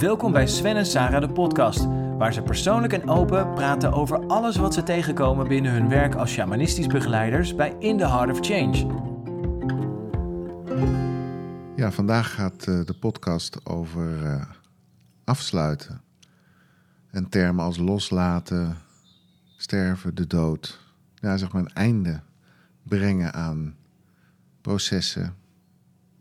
Welkom bij Sven en Sarah de podcast, waar ze persoonlijk en open praten over alles wat ze tegenkomen binnen hun werk als shamanistisch begeleiders bij In the Heart of Change. Ja, vandaag gaat uh, de podcast over uh, afsluiten. En termen als loslaten, sterven, de dood. Ja, zeg maar een einde brengen aan processen,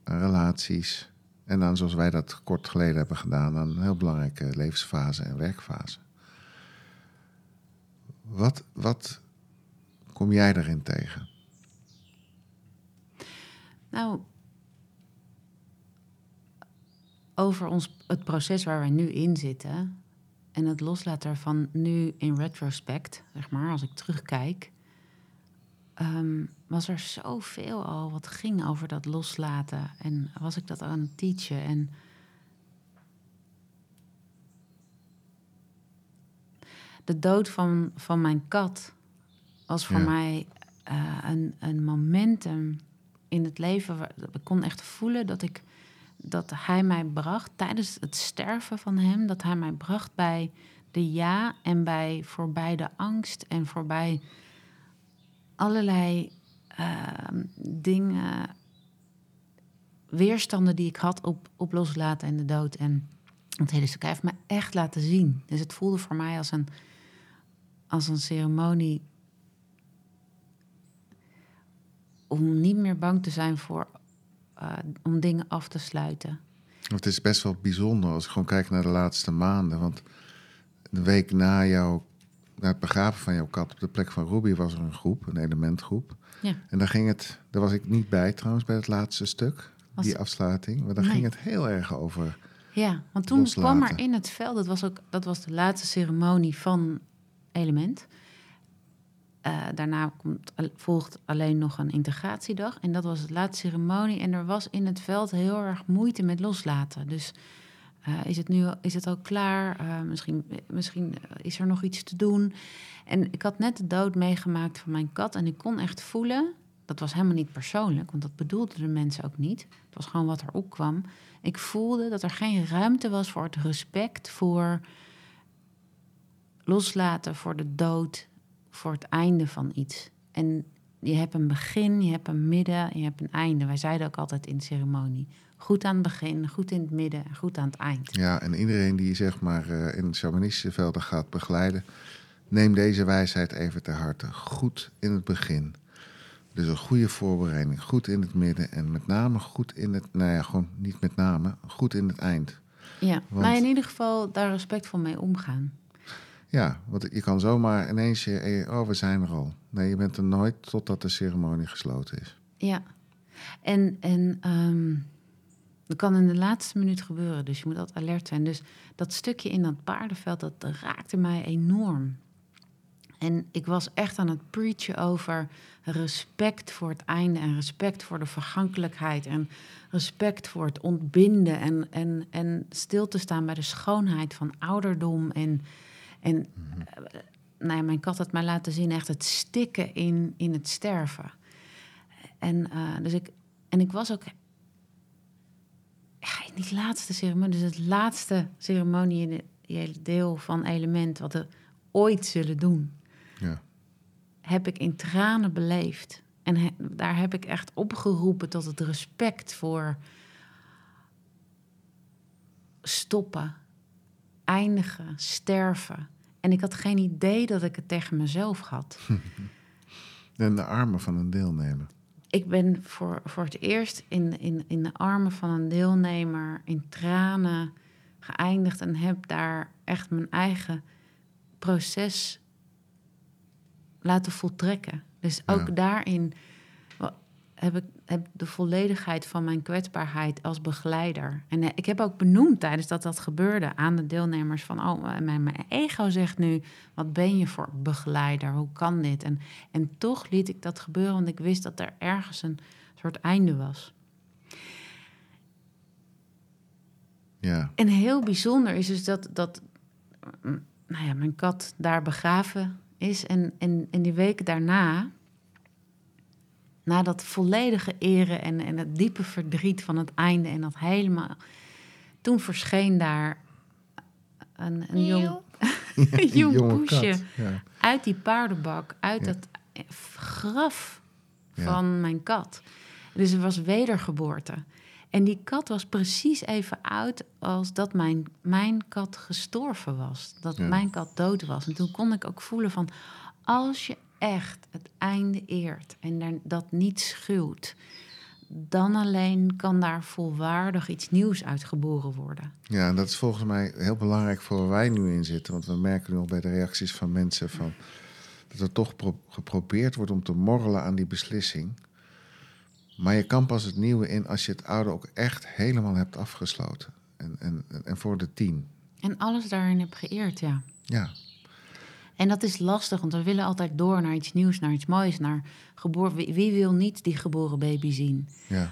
relaties. En dan, zoals wij dat kort geleden hebben gedaan, aan een heel belangrijke levensfase en werkfase. Wat, wat kom jij daarin tegen? Nou, over ons, het proces waar wij nu in zitten en het loslaten ervan nu in retrospect, zeg maar, als ik terugkijk, um, was er zoveel al wat ging over dat loslaten. En was ik dat aan het teachen. En de dood van, van mijn kat was voor mij uh, een, een momentum in het leven. Waar, ik kon echt voelen dat, ik, dat hij mij bracht tijdens het sterven van hem. Dat hij mij bracht bij de ja en bij voorbij de angst en voorbij allerlei uh, dingen, weerstanden die ik had op, op loslaten en de dood. En het hele stuk heeft me echt laten zien. Dus het voelde voor mij als een, als een ceremonie om niet meer bang te zijn voor uh, om dingen af te sluiten. Het is best wel bijzonder als ik gewoon kijk naar de laatste maanden. Want de week na jouw na het begraven van jouw kat op de plek van Ruby was er een groep, een elementgroep. Ja. En daar ging het, daar was ik niet bij trouwens bij het laatste stuk, die afsluiting. Maar daar ging het heel erg over. Ja, want toen kwam er in het veld, dat was ook dat was de laatste ceremonie van Element. Uh, daarna komt, volgt alleen nog een integratiedag. En dat was de laatste ceremonie. En er was in het veld heel erg moeite met loslaten. Dus uh, is, het nu, is het al klaar? Uh, misschien, misschien is er nog iets te doen. En ik had net de dood meegemaakt van mijn kat. En ik kon echt voelen, dat was helemaal niet persoonlijk, want dat bedoelden de mensen ook niet. Het was gewoon wat er opkwam. Ik voelde dat er geen ruimte was voor het respect voor loslaten, voor de dood, voor het einde van iets. En je hebt een begin, je hebt een midden, je hebt een einde. Wij zeiden ook altijd in de ceremonie. Goed aan het begin, goed in het midden en goed aan het eind. Ja, en iedereen die zeg maar uh, in shamanistische velden gaat begeleiden, neem deze wijsheid even ter harte. Goed in het begin. Dus een goede voorbereiding, goed in het midden en met name goed in het, nou ja, gewoon niet met name, goed in het eind. Ja, Want, maar in ieder geval daar respectvol mee omgaan. Ja, want je kan zomaar ineens je, oh, we zijn er al. Nee, je bent er nooit totdat de ceremonie gesloten is. Ja, en, en um, dat kan in de laatste minuut gebeuren, dus je moet altijd alert zijn. Dus dat stukje in dat paardenveld, dat raakte mij enorm. En ik was echt aan het preachen over respect voor het einde en respect voor de vergankelijkheid en respect voor het ontbinden en, en, en stil te staan bij de schoonheid van ouderdom en en mm nou ja, mijn kat had mij laten zien echt het stikken in, in het sterven. En, uh, dus ik, en ik was ook ja, in die laatste ceremonie, dus het laatste ceremonie in het deel van element wat we ooit zullen doen, ja. heb ik in tranen beleefd. En daar heb ik echt opgeroepen tot het respect voor stoppen, eindigen, sterven. En ik had geen idee dat ik het tegen mezelf had. En de armen van een deelnemer. Ik ben voor, voor het eerst in, in, in de armen van een deelnemer in tranen geëindigd en heb daar echt mijn eigen proces laten voltrekken. Dus ook daarin heb ik heb de volledigheid van mijn kwetsbaarheid als begeleider. En eh, ik heb ook benoemd tijdens dat dat gebeurde aan de deelnemers van... oh, mijn, mijn ego zegt nu, wat ben je voor begeleider? Hoe kan dit? En, en toch liet ik dat gebeuren, want ik wist dat er ergens een soort einde was. Ja. En heel bijzonder is dus dat, dat mm, nou ja, mijn kat daar begraven is. En, en, en die weken daarna na dat volledige eren en, en het diepe verdriet van het einde en dat helemaal. Toen verscheen daar een, een jong, jong poesje uit die paardenbak, uit dat graf van mijn kat. Dus er was wedergeboorte. En die kat was precies even oud als dat mijn, mijn kat gestorven was. Dat mijn kat dood was. En toen kon ik ook voelen van... als je echt het einde eert en dat niet schuwt... dan alleen kan daar volwaardig iets nieuws uitgeboren worden. Ja, en dat is volgens mij heel belangrijk voor waar wij nu in zitten. Want we merken nu al bij de reacties van mensen... Van, dat er toch geprobeerd wordt om te morrelen aan die beslissing... Maar je kan pas het nieuwe in als je het oude ook echt helemaal hebt afgesloten. En, en, en voor de tien. En alles daarin hebt geëerd, ja. Ja. En dat is lastig, want we willen altijd door naar iets nieuws, naar iets moois. Naar geboren, wie, wil niet die geboren baby zien? Ja.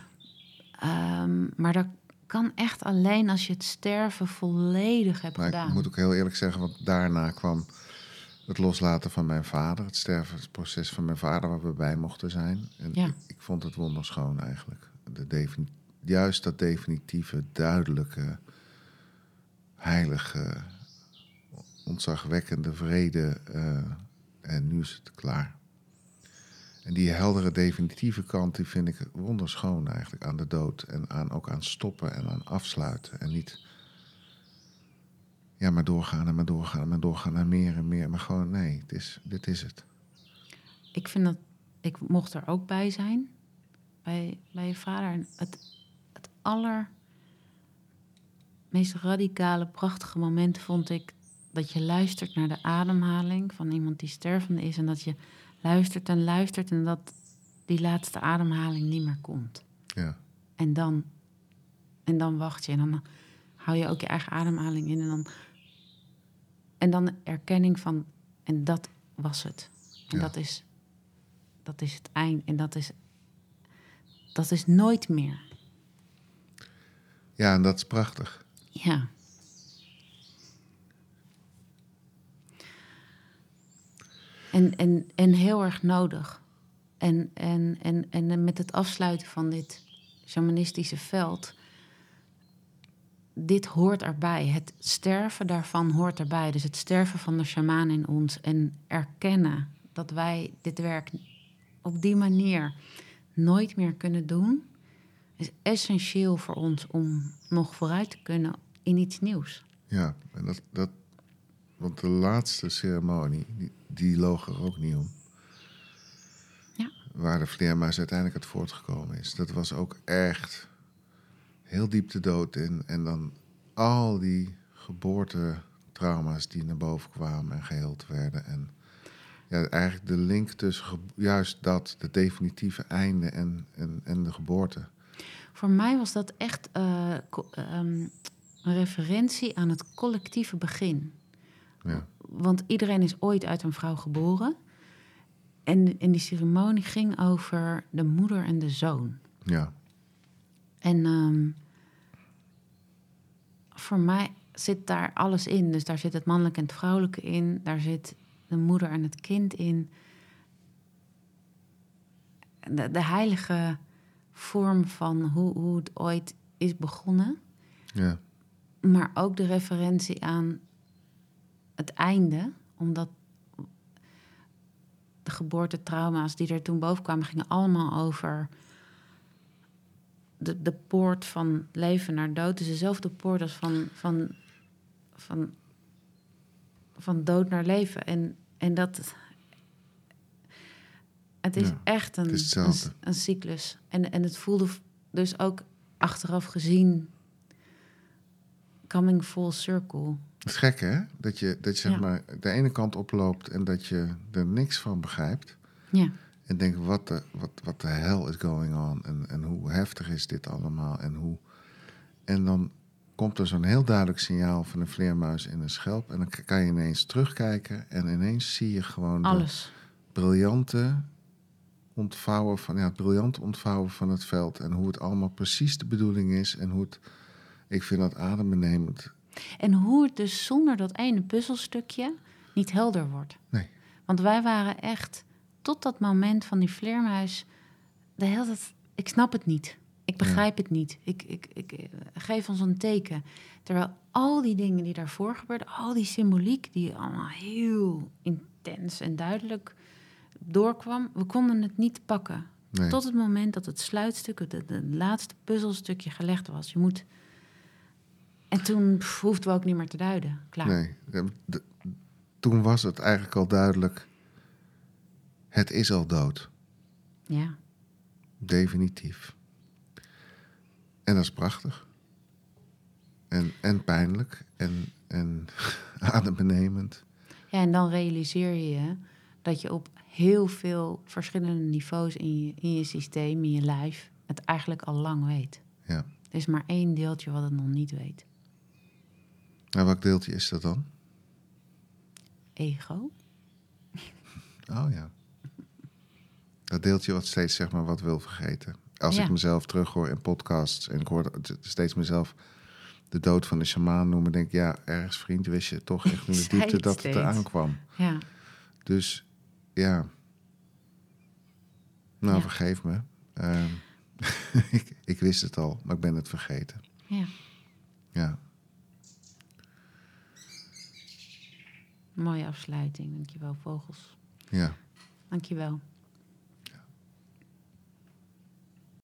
Um, maar dat kan echt alleen als je het sterven volledig hebt maar gedaan. Ik moet ook heel eerlijk zeggen, want daarna kwam het loslaten van mijn vader, het stervensproces van mijn vader, waar we bij mochten zijn. En ja. ik, ik, vond het wonderschoon eigenlijk. De juist dat definitieve, duidelijke, heilige, ontzagwekkende vrede. Uh, en nu is het klaar. En die heldere definitieve kant, die vind ik wonderschoon eigenlijk aan de dood. En aan, ook aan stoppen en aan afsluiten. En niet ja, maar doorgaan en maar doorgaan en maar doorgaan en meer en meer. Maar gewoon, nee, het is, dit is het. Ik vind dat, ik mocht er ook bij zijn, bij, bij je vader. En het, het aller meest radicale, prachtige moment vond ik dat je luistert naar de ademhaling van iemand die stervende is. En dat je luistert en luistert en dat die laatste ademhaling niet meer komt. Ja. En dan, en dan wacht je en dan hou je ook je eigen ademhaling in en dan en dan erkenning van, en dat was het. En dat, is, dat is het eind. En dat is, dat is nooit meer. Ja, en dat is prachtig. Ja. En, en, en heel erg nodig. En, en, en, en met het afsluiten van dit shamanistische veld dit hoort erbij. Het sterven daarvan hoort erbij. Dus het sterven van de shamaan in ons en erkennen dat wij dit werk op die manier nooit meer kunnen doen, is essentieel voor ons om nog vooruit te kunnen in iets nieuws. Ja, en dat, dat want de laatste ceremonie, die, die loog er ook niet om. Ja. Waar de vleermuis uiteindelijk het voortgekomen is. Dat was ook echt heel diep de dood in. En dan al die geboortetrauma's die naar boven kwamen en geheeld werden. En ja, eigenlijk de link tussen juist dat, de definitieve einde en, en, en de geboorte. Voor mij was dat echt uh, um, een referentie aan het collectieve begin. Ja. Want iedereen is ooit uit een vrouw geboren. En, en die ceremonie ging over de moeder en de zoon. Ja. En um, voor mij zit daar alles in. Dus daar zit het mannelijke en het vrouwelijke in. Daar zit de moeder en het kind in. De, de heilige vorm van hoe, hoe het ooit is begonnen. Ja. Maar ook de referentie aan het einde, omdat de geboortetrauma's die er toen boven kwamen, gingen allemaal over de, de poort van leven naar dood is dezelfde poort als van, van, van, van dood naar leven. En, en dat. Het is echt een, een, een, cyclus. En, en het voelde dus ook achteraf gezien. Coming full circle. Het is gek, hè? Dat je, dat je zeg maar de ene kant oploopt en dat je er niks van begrijpt. Ja. En denk, wat de, wat, wat de hell is going on? En, en hoe heftig is dit allemaal? En, hoe... en dan komt er zo'n heel duidelijk signaal van een vleermuis in een schelp. En dan kan je ineens terugkijken en ineens zie je gewoon Alles. briljante ontvouwen van ja, het briljante ontvouwen van het veld. En hoe het allemaal precies de bedoeling is. En hoe het, ik vind dat adembenemend. En hoe het dus zonder dat ene puzzelstukje niet helder wordt. Nee. Want wij waren echt tot dat moment van die vleermuis, de hele tijd, ik snap het niet. Ik begrijp het niet. Ik, ik, ik, eh, geef ons een teken. Terwijl al die dingen die daarvoor gebeurden, al die symboliek, die allemaal heel intens en duidelijk doorkwam, we konden het niet pakken. Tot het moment dat het sluitstuk, het, het, laatste puzzelstukje gelegd was. Je moet. En toen hoefden we ook niet meer te duiden. Klaar. Nee, toen was het eigenlijk al duidelijk. Het is al dood. Ja. Definitief. En dat is prachtig. En, en pijnlijk en, en adembenemend. Ja, en dan realiseer je dat je op heel veel verschillende niveaus in je, in je systeem, in je lijf, het eigenlijk al lang weet. Ja. Er is maar één deeltje wat het nog niet weet. En welk deeltje is dat dan? Ego. Oh ja. Dat deeltje wat steeds zeg maar wat wil vergeten. Als ik mezelf terughoor in podcasts en ik hoor steeds mezelf de dood van de shamaan noemen, denk ik, ja, ergens vriend, wist je toch echt in de diepte dat het eraan kwam. Ja. Dus ja. Nou, vergeef me. Ehm, ik, ik wist het al, maar ik ben het vergeten. Ja. Ja. Mooie afsluiting. Dankjewel, vogels. Ja. Dankjewel.